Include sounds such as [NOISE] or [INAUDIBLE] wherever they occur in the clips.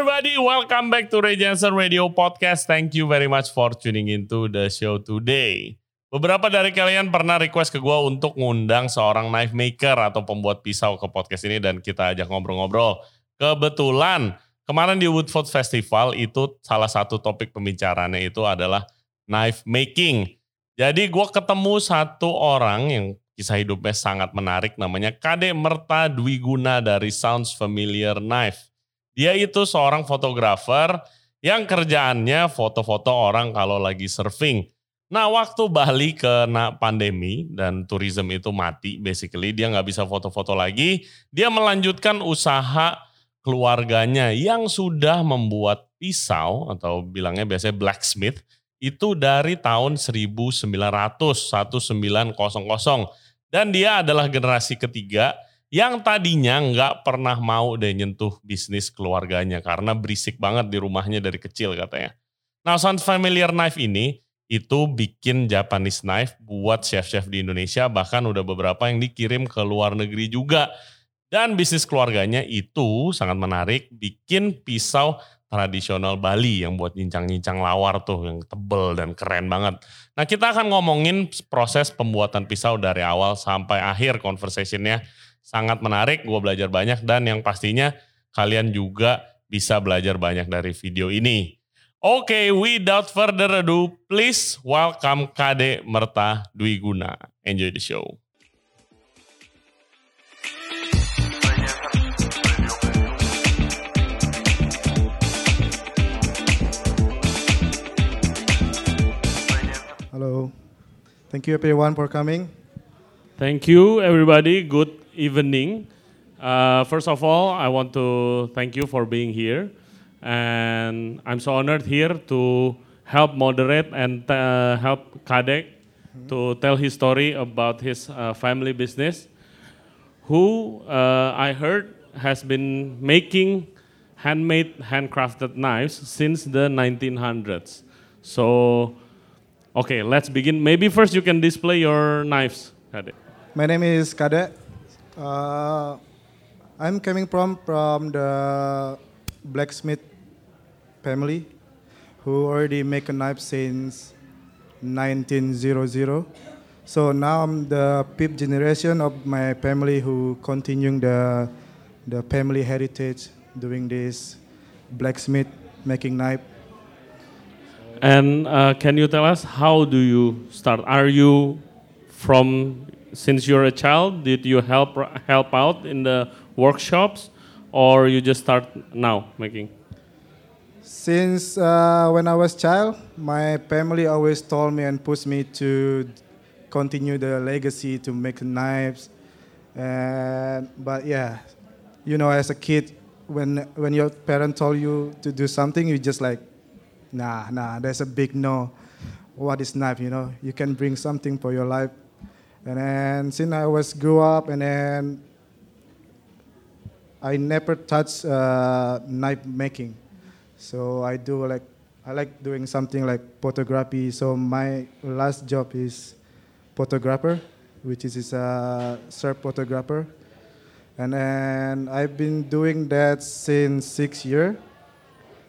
everybody, welcome back to Ray Jensen Radio Podcast. Thank you very much for tuning into the show today. Beberapa dari kalian pernah request ke gue untuk ngundang seorang knife maker atau pembuat pisau ke podcast ini dan kita ajak ngobrol-ngobrol. Kebetulan kemarin di Woodford Festival itu salah satu topik pembicaraannya itu adalah knife making. Jadi gue ketemu satu orang yang kisah hidupnya sangat menarik namanya Kade Merta Dwiguna dari Sounds Familiar Knife. Dia itu seorang fotografer yang kerjaannya foto-foto orang kalau lagi surfing. Nah waktu Bali kena pandemi dan tourism itu mati basically dia nggak bisa foto-foto lagi. Dia melanjutkan usaha keluarganya yang sudah membuat pisau atau bilangnya biasanya blacksmith itu dari tahun 1900, 1900. Dan dia adalah generasi ketiga yang tadinya nggak pernah mau deh nyentuh bisnis keluarganya karena berisik banget di rumahnya dari kecil katanya. Nah, Sound Familiar Knife ini itu bikin Japanese knife buat chef-chef di Indonesia bahkan udah beberapa yang dikirim ke luar negeri juga. Dan bisnis keluarganya itu sangat menarik, bikin pisau tradisional Bali yang buat nyincang-nyincang lawar tuh yang tebel dan keren banget. Nah kita akan ngomongin proses pembuatan pisau dari awal sampai akhir conversationnya sangat menarik, gue belajar banyak dan yang pastinya kalian juga bisa belajar banyak dari video ini. Oke, okay, without further ado, please welcome Kade Merta Dwi Guna. Enjoy the show. Hello. Thank you everyone for coming. Thank you everybody. Good evening. Uh, first of all, I want to thank you for being here. And I'm so honored here to help moderate and uh, help Kadek mm-hmm. to tell his story about his uh, family business, who uh, I heard has been making handmade, handcrafted knives since the 1900s. So, okay, let's begin. Maybe first you can display your knives, Kadek. My name is Kadek. Uh, I'm coming from from the blacksmith family who already make a knife since 1900. So now I'm the fifth generation of my family who continuing the the family heritage doing this blacksmith making knife. And uh, can you tell us how do you start? Are you from since you're a child, did you help help out in the workshops, or you just start now making? Since uh, when I was child, my family always told me and pushed me to continue the legacy to make knives. And but yeah, you know, as a kid, when when your parent told you to do something, you just like, nah, nah, there's a big no. What is knife? You know, you can bring something for your life and then since I was grew up, and then I never touch uh, knife making. So I do like I like doing something like photography. So my last job is photographer, which is, is a surf photographer. And then I've been doing that since six years.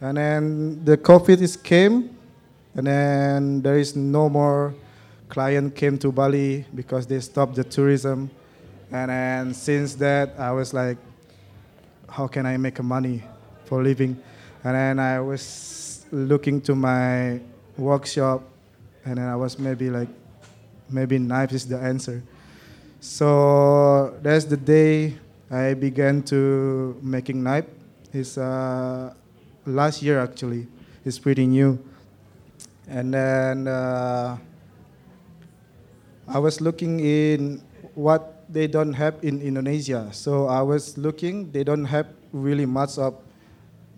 And then the COVID is came, and then there is no more client came to Bali because they stopped the tourism. And then since that, I was like, how can I make money for living? And then I was looking to my workshop, and then I was maybe like, maybe knife is the answer. So that's the day I began to making knife. It's uh, last year actually. It's pretty new. And then uh, I was looking in what they don't have in Indonesia. So I was looking, they don't have really much of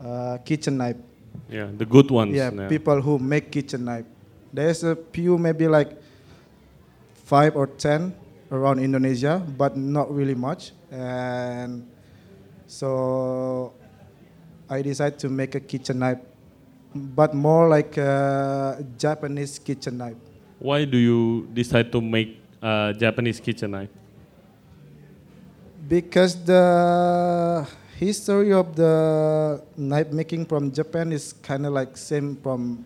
uh, kitchen knife. Yeah, the good ones. Yeah, yeah, people who make kitchen knife. There's a few, maybe like five or ten around Indonesia, but not really much. And so I decided to make a kitchen knife, but more like a Japanese kitchen knife. Why do you decide to make a Japanese kitchen knife? Because the history of the knife making from Japan is kind of like same from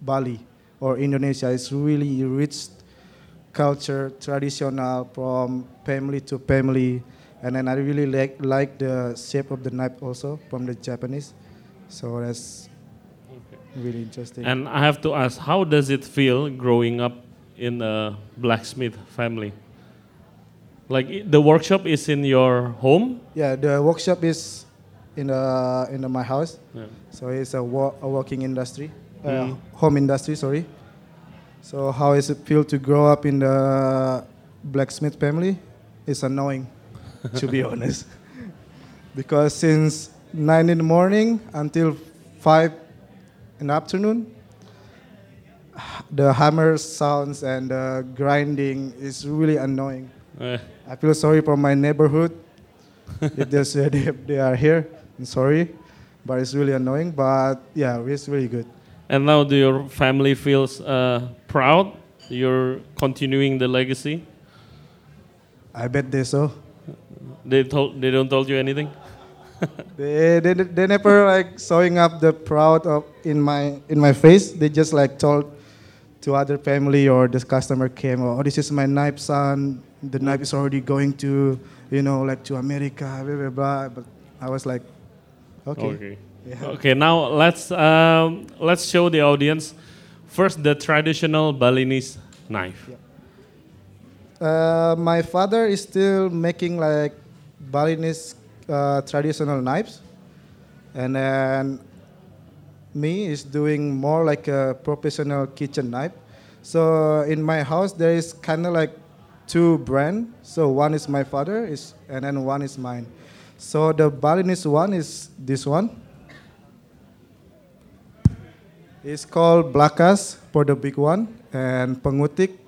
Bali or Indonesia. It's really rich culture, traditional from family to family, and then I really like like the shape of the knife also from the Japanese. So that's really interesting. And I have to ask, how does it feel growing up in a blacksmith family? Like the workshop is in your home? yeah, the workshop is in the in the, my house. Yeah. So it's a, wo- a working industry, uh, Mm. home industry. Sorry. So how is it feel to grow up in the blacksmith family? It's annoying, to be [LAUGHS] honest, because since nine in the morning until five in the afternoon, the hammer sounds and the grinding is really annoying. Uh, I feel sorry for my neighborhood if they say they, [LAUGHS] they are here. I'm sorry, but it's really annoying. But yeah, it's really good. and now do your family feels uh, proud you're continuing the legacy? I bet they so. They told they don't told you anything? They, they, they never like showing up the proud of in my in my face. They just like told to other family or this customer came, oh this is my knife son. The knife is already going to you know like to America, blah blah blah. But I was like, okay. Yeah. Okay, now let's um, let's show the audience first the traditional Balinese knife. Uh, my father is still making like Balinese uh, traditional knives, and then me is doing more like a professional kitchen knife. So in my house there is kind of like two brand. So one is my father is, and then one is mine. So the Balinese one is this one. It's called Blakas for the big one and Pengutik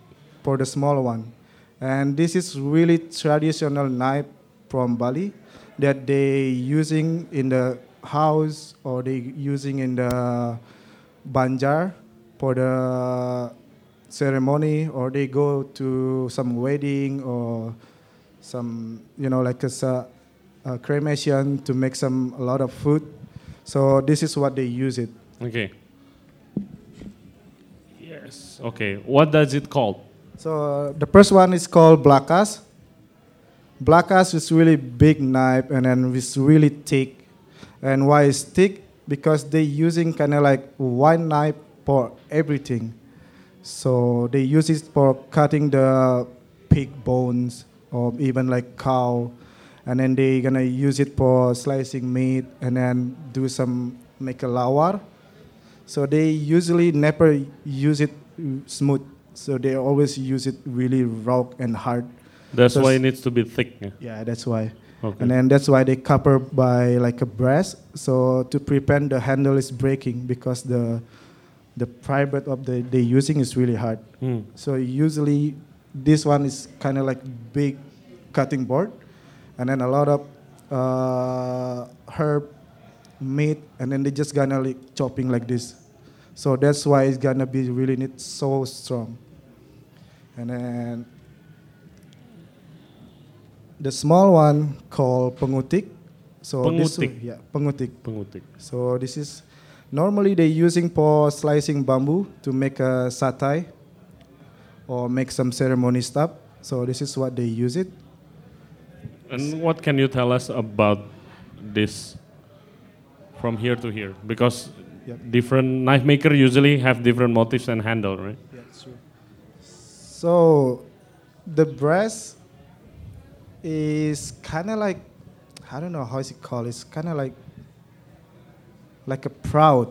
for the small one. And this is really traditional knife from Bali that they using in the house or they using in the banjar for the ceremony or they go to some wedding or some you know like a, a cremation to make some a lot of food. So this is what they use it. Okay. Yes. Okay. What does it called? So uh, the first one is called Blakas. Blakas is really big knife and then it's really thick. And why it's thick? Because they using kind of like one knife for everything. So they use it for cutting the pig bones or even like cow. And then they gonna use it for slicing meat and then do some make a lawar. So they usually never use it smooth. So they always use it really raw and hard. That's why it needs to be thick. yeah. That's why. Okay. And then that's why they cover by like a brass, so to prevent the handle is breaking because the the private of the they using is really hard. Hmm. So usually this one is kind of like big cutting board, and then a lot of uh, herb, meat, and then they just gonna like chopping like this. So that's why it's gonna be really need so strong. And then the small one called pengutik. So this Pengutik. yeah, pengutik. Pengutik. So this is normally they using for slicing bamboo to make a satay or make some ceremony stuff. So this is what they use it. And what can you tell us about this from here to here? Because Yep. different knife maker usually have different motifs and handle, right? Yeah, true. So the brass is kind of like I don't know how is it called. It's kind of like like a proud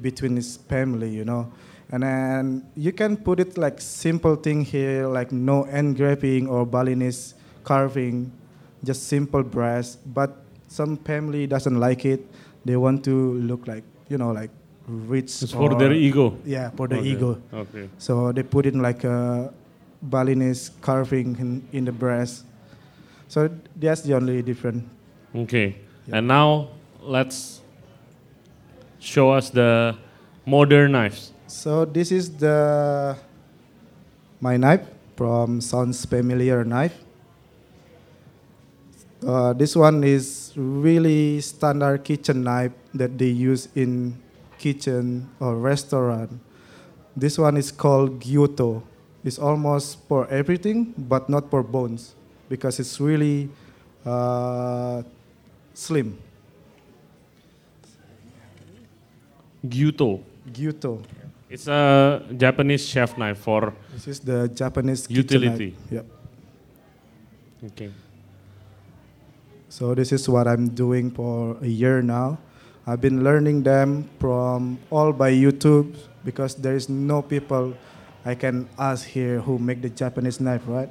between his family, you know. And then you can put it like simple thing here, like no engraving or Balinese carving, just simple brass. But some family doesn't like it. They want to look like you know like rich. It's for their ego. Yeah, for the Okay. ego. Okay. So they put in like a Balinese carving in, in the brass. So that's the only difference. Okay. Yeah. And now let's show us the modern knives. So this is the my knife from Sounds Familiar knife. Uh, this one is really standard kitchen knife that they use in kitchen or restaurant. This one is called gyuto. It's almost for everything, but not for bones, because it's really uh, slim. Gyuto. Gyuto. It's a Japanese chef knife for. This is the Japanese Utility. Yep. Okay. So this is what I'm doing for a year now. I've been learning them from all by YouTube because there is no people I can ask here who make the Japanese knife, right?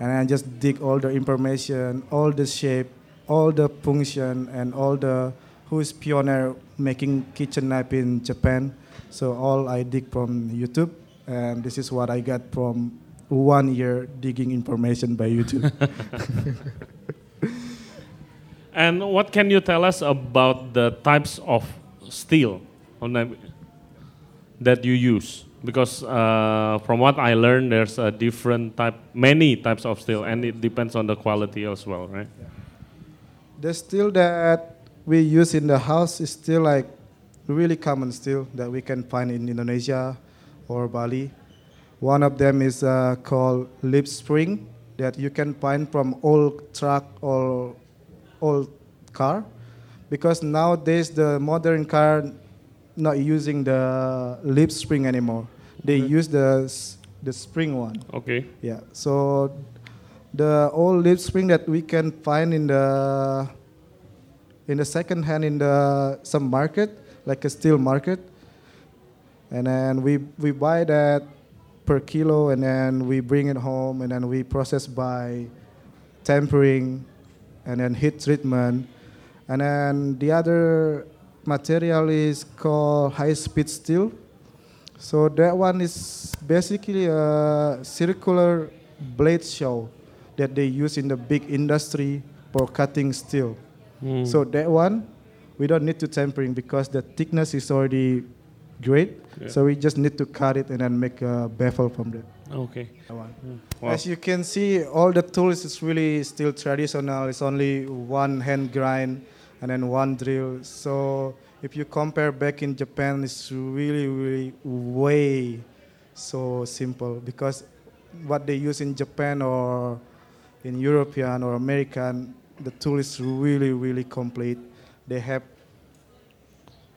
And I just dig all the information, all the shape, all the function, and all the who is pioneer making kitchen knife in Japan. So all I dig from YouTube, and this is what I got from one year digging information by YouTube. [LAUGHS] And what can you tell us about the types of steel that you use? Because uh, from what I learned, there's a different type, many types of steel, and it depends on the quality as well, right? The steel that we use in the house is still like really common steel that we can find in Indonesia or Bali. One of them is uh, called leaf spring that you can find from old truck or old car because nowadays the modern car not using the leaf spring anymore. They use the the spring one. Okay. Yeah. So the old leaf spring that we can find in the in the second hand in the some market, like a steel market, and then we we buy that per kilo, and then we bring it home, and then we process by tempering, and then heat treatment, and then the other material is called high speed steel. So that one is basically a circular blade show that they use in the big industry for cutting steel. Hmm. So that one, we don't need to tempering because the thickness is already great. Yeah. So we just need to cut it and then make a bevel from that. Okay. that one. Wow. As you can see, all the tools is really still traditional. It's only one hand grind and then one drill. So if you compare back in Japan, it's really, really way so simple because what they use in Japan or in European or American, the tool is really, really complete. They have,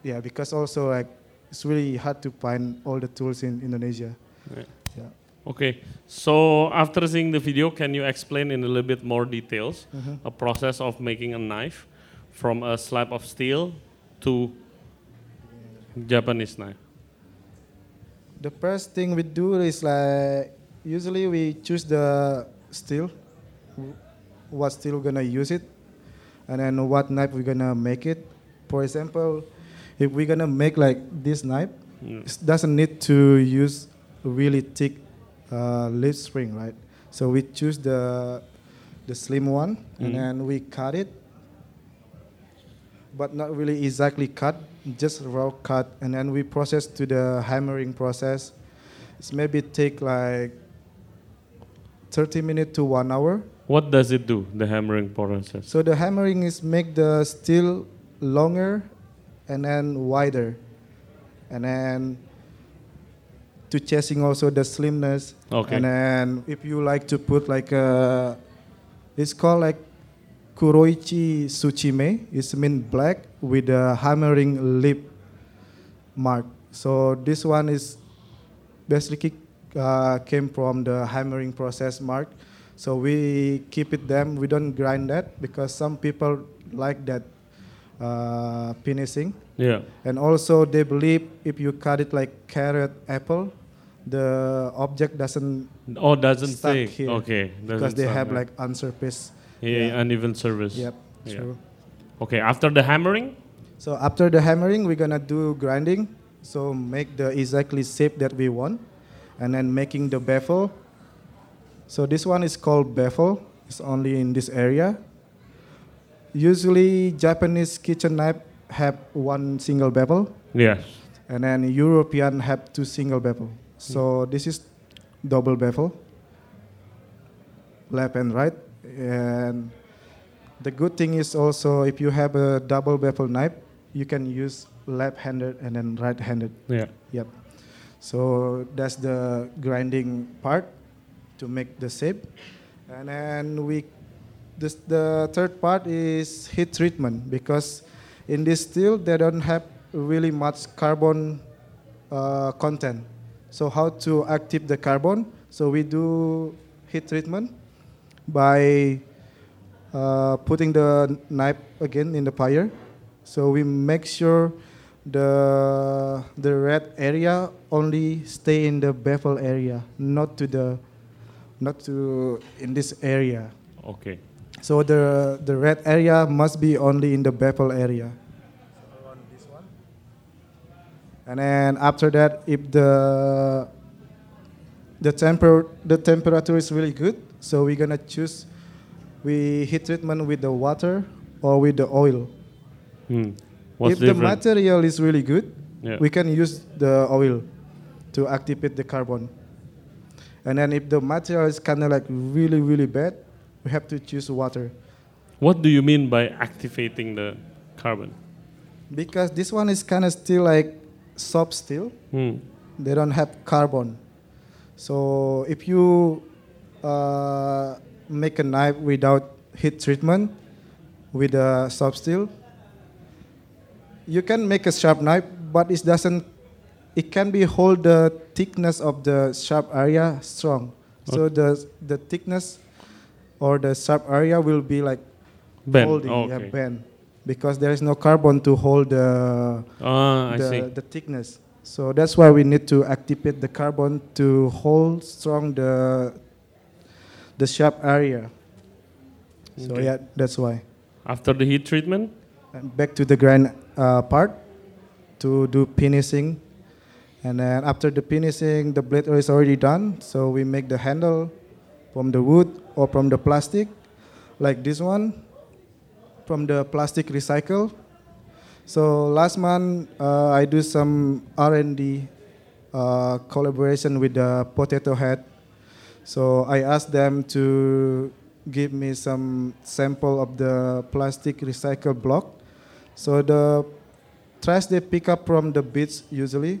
yeah, because also like it's really hard to find all the tools in Indonesia. Right. Yeah. Okay. So after seeing the video, can you explain in a little bit more details Mhm. a process of making a knife from a slab of steel to Japanese knife? The first thing we do is like usually we choose the steel, what steel we're gonna use it, and then what knife we're gonna make it. For example, if we're gonna make like this knife, Mm. it doesn't need to use really thick uh, leaf spring, right? So we choose the the slim one, and Mhm. then we cut it, but not really exactly cut, just raw cut, and then we process to the hammering process. It's maybe take like 30 minutes to one hour. What does it do, the hammering process? So the hammering is make the steel longer and then wider, and then to chasing also the slimness. Okay. And then if you like to put like a, it's called like kurouchi tsuchime. It's mean black with a hammering lip mark. So this one is basically uh, came from the hammering process mark. So we keep it them. We don't grind that because some people like that uh, finishing. Yeah. And also they believe if you cut it like carrot apple, the object doesn't Oh, doesn't stay. here. Okay. because doesn't they have like unsurfaced. Yeah, yeah. uneven surface. Yep, Yeah. true. Okay. After the hammering, So after the hammering, we're gonna do grinding. So make the exactly shape that we want, and then making the bevel. So this one is called bevel. It's only in this area. Usually Japanese kitchen knife have one single bevel, yes. and then European have two single bevel. So hmm. this is double bevel, left and right, and The good thing is also if you have a double bevel knife, you can use left-handed and then right-handed. Yeah. Yep. So that's the grinding part to make the shape, and then we. This, the third part is heat treatment because in this steel they don't have really much carbon uh, content. So how to active the carbon? So we do heat treatment by uh, putting the knife again in the fire. So we make sure the the red area only stay in the bevel area, not to the not to in this area. Okay. So the the red area must be only in the bevel area. And then after that, if the the temper the temperature is really good, so we're gonna choose we heat treatment with the water or with the oil. Hmm. What's if the material is really good, Yeah. we can use the oil to activate the carbon. And then if the material is kind of like really really bad, we have to choose water. What do you mean by activating the carbon? Because this one is kind of still like soft steel. Hmm. They don't have carbon. So if you uh, make a knife without heat treatment with a soft steel, you can make a sharp knife, but it doesn't. It can be hold the thickness of the sharp area strong. So the the thickness or the sharp area will be like Ben. holding, Oh, yeah, bend, because there is no carbon to hold the see. the, the thickness. So that's why we need to activate the carbon to hold strong the the sharp area. So Okay. yeah, that's why. After the heat treatment, And back to the grind uh, part to do finishing, and then after the finishing, the blade is already done. So we make the handle from the wood or from the plastic, like this one, from the plastic recycle. So last month uh, I do some R&D uh, collaboration with the Potato Head. So I asked them to give me some sample of the plastic recycle block. So the trash they pick up from the beach usually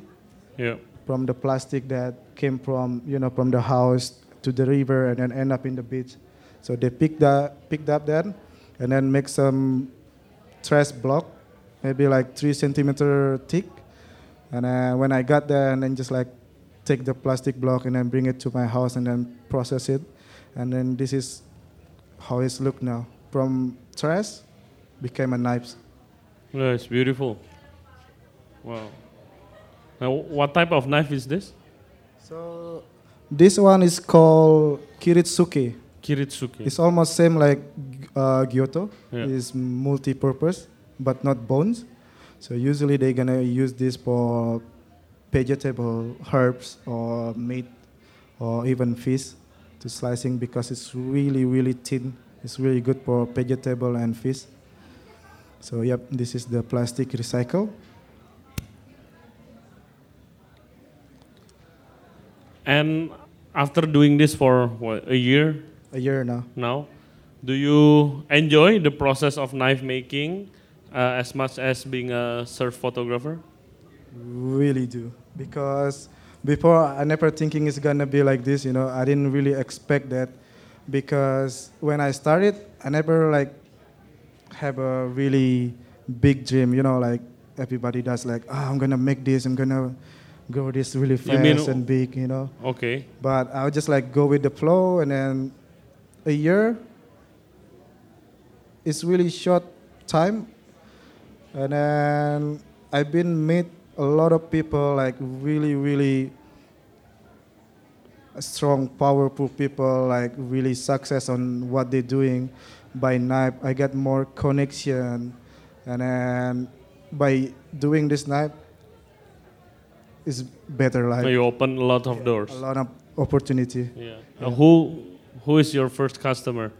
yeah. from the plastic that came from you know from the house to the river and then end up in the beach. So they picked that picked up that and then make some trash block, maybe like three centimeter thick. And uh, when I got there and then just like take the plastic block and then bring it to my house and then process it, and then this is how it's look now. From trash became a knife. Yeah, it's beautiful. Wow. Now, what type of knife is this? So this one is called Kiritsuke. Kiritsuke. It's almost same like uh, Gyuto. Yeah. It's multi-purpose, but not bones. So usually they're gonna use this for vegetable, herbs, or meat, or even fish to slicing because it's really really thin. It's really good for vegetable and fish. So yep, this is the plastic recycle. And after doing this for what, a year A year now. now, do you enjoy the process of knife making uh, as much as being a surf photographer? Really do because before I never thinking it's gonna be like this. You know, I didn't really expect that because when I started, I never like have a really big dream. You know, like everybody does. Like, ah, I'm gonna make this. I'm gonna grow this really You mean- fast and big. You know, Okay. but I would just like go with the flow, and then a year. It's really short time, and then I've been meet a lot of people like really really strong, powerful people like really success on what they're doing by knife. I get more connection, and then by doing this knife, is better So like you open a lot of doors. a lot of opportunity. Yeah. Uh, who who is your first customer?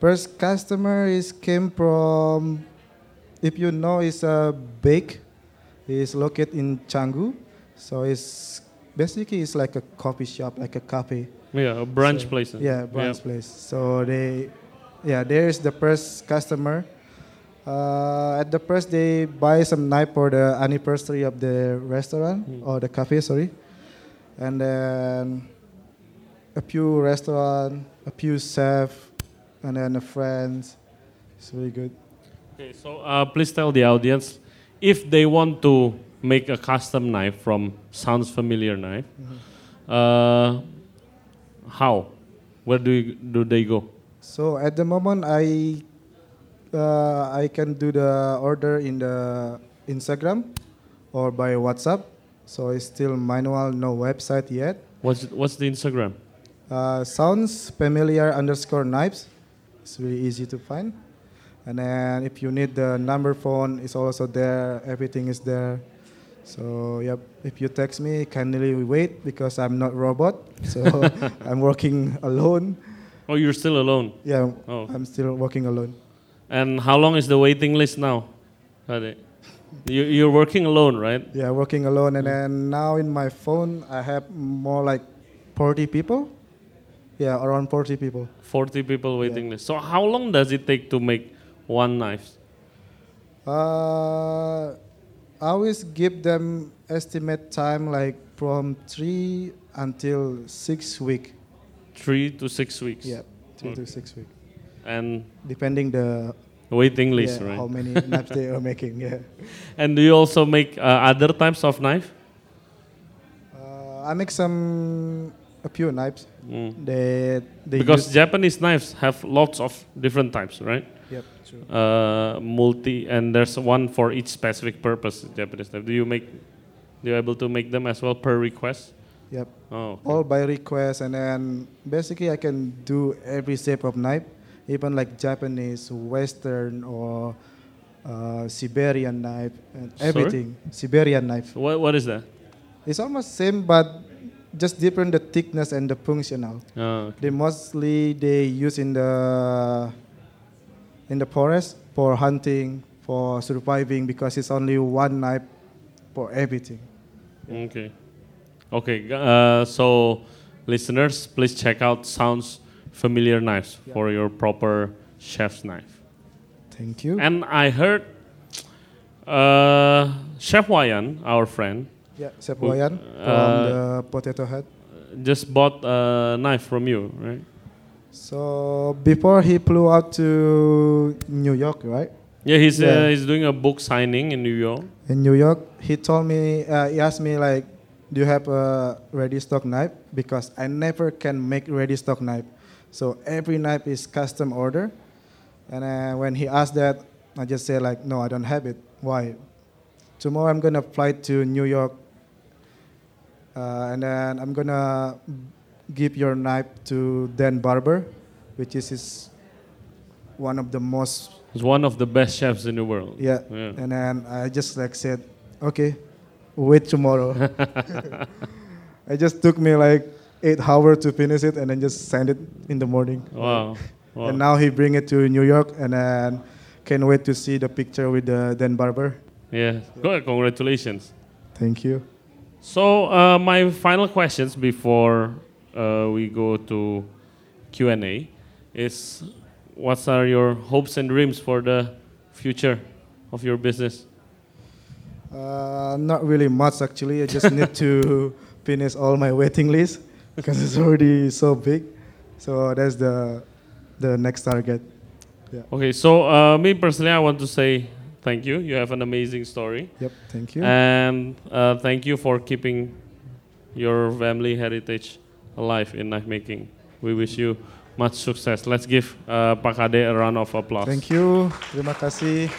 First customer is came from, if you know, it's a bake. It's located in Canggu, so it's basically it's like a coffee shop, like a cafe. Yeah, a brunch So, place. Yeah, brunch place. So they yeah, there is the first customer. Uh, at the first, they buy some knife for the anniversary of the restaurant or the cafe, sorry, and then a few restaurant, a few chef, and then a friends. It's really good. Okay, so uh, please tell the audience if they want to make a custom knife from sounds familiar knife. Uh, how? Where do you, do they go? So at the moment, I uh, I can do the order in the Instagram or by WhatsApp. So it's still manual, no website yet. What's what's the Instagram? Uh, sounds familiar underscore knives. It's really easy to find. And then if you need the number phone, it's also there. Everything is there. So yep, if you text me, kindly wait because I'm not robot. So [LAUGHS] [LAUGHS] I'm working alone. Oh, you're still alone. Yeah, Oh. I'm still working alone. And how long is the waiting list now? You, you're working alone, right? Yeah, working alone. And then now in my phone, I have more like 40 people. Yeah, around 40 people. 40 people waiting list. So how long does it take to make one knife? Uh, I always give them estimate time like from three until six week. Three to six weeks. Yeah, three Mm. to six week, And depending the waiting list, yeah, right? how many [LAUGHS] knives they are making. Yeah, And do you also make uh, other types of knife? uh, I make some a few knives. Mm. They they Because use, Japanese knives have lots of different types, right? Yep, true. Uh, multi, and there's one for each specific purpose. Japanese knife. Do you make? Do you able to make them as well per request? Yep. Oh, okay. all by request and then basically i can do every shape of knife even like japanese western or uh, siberian knife and Sorry? everything siberian knife What, what is that? it's almost same but just different the thickness and the functional Oh, okay. they mostly they use in the in the forest for hunting for surviving because it's only one knife for everything Okay. Okay. Uh, so, listeners, please check out Sounds Familiar Knives for your proper chef's knife. thank you And I heard uh, Chef Wayan, our friend, yeah Chef Who- Wayan uh, from the potato head just bought a knife from you, right? So before he flew out to New York, right? Yeah, he's Uh, he's doing a book signing in New York. In New York, he told me, uh, he asked me like, "Do you have a ready stock knife?" Because I never can make ready stock knife. So every knife is custom order. And uh, when he asked that, I just said like, "No, I don't have it. Why?" Tomorrow I'm gonna fly to New York, uh, and then I'm gonna give your knife to Dan Barber, which is his one of the most He's one of the best chefs in the world. yeah. Yeah. And then I just like said, okay, wait tomorrow. [LAUGHS] [LAUGHS] it just took me like eight hours to finish it and then just send it in the morning. Wow. wow. And now he bring it to New York and then can't wait to see the picture with the Dan Barber. yeah. Good. Congratulations. Thank you. So uh, my final questions before uh, we go to Q and A is, what are your hopes and dreams for the future of your business? Uh, not really much actually. I just need to [LAUGHS] finish all my waiting list because it's already so big. So that's the the next target. Okay, so uh, me personally, I want to say thank you. You have an amazing story, Yep. Thank you. and uh, thank you for keeping your family heritage alive in knife making. We wish you much success. Let's give uh, Pak Ade a round of applause. Thank you. Terima kasih.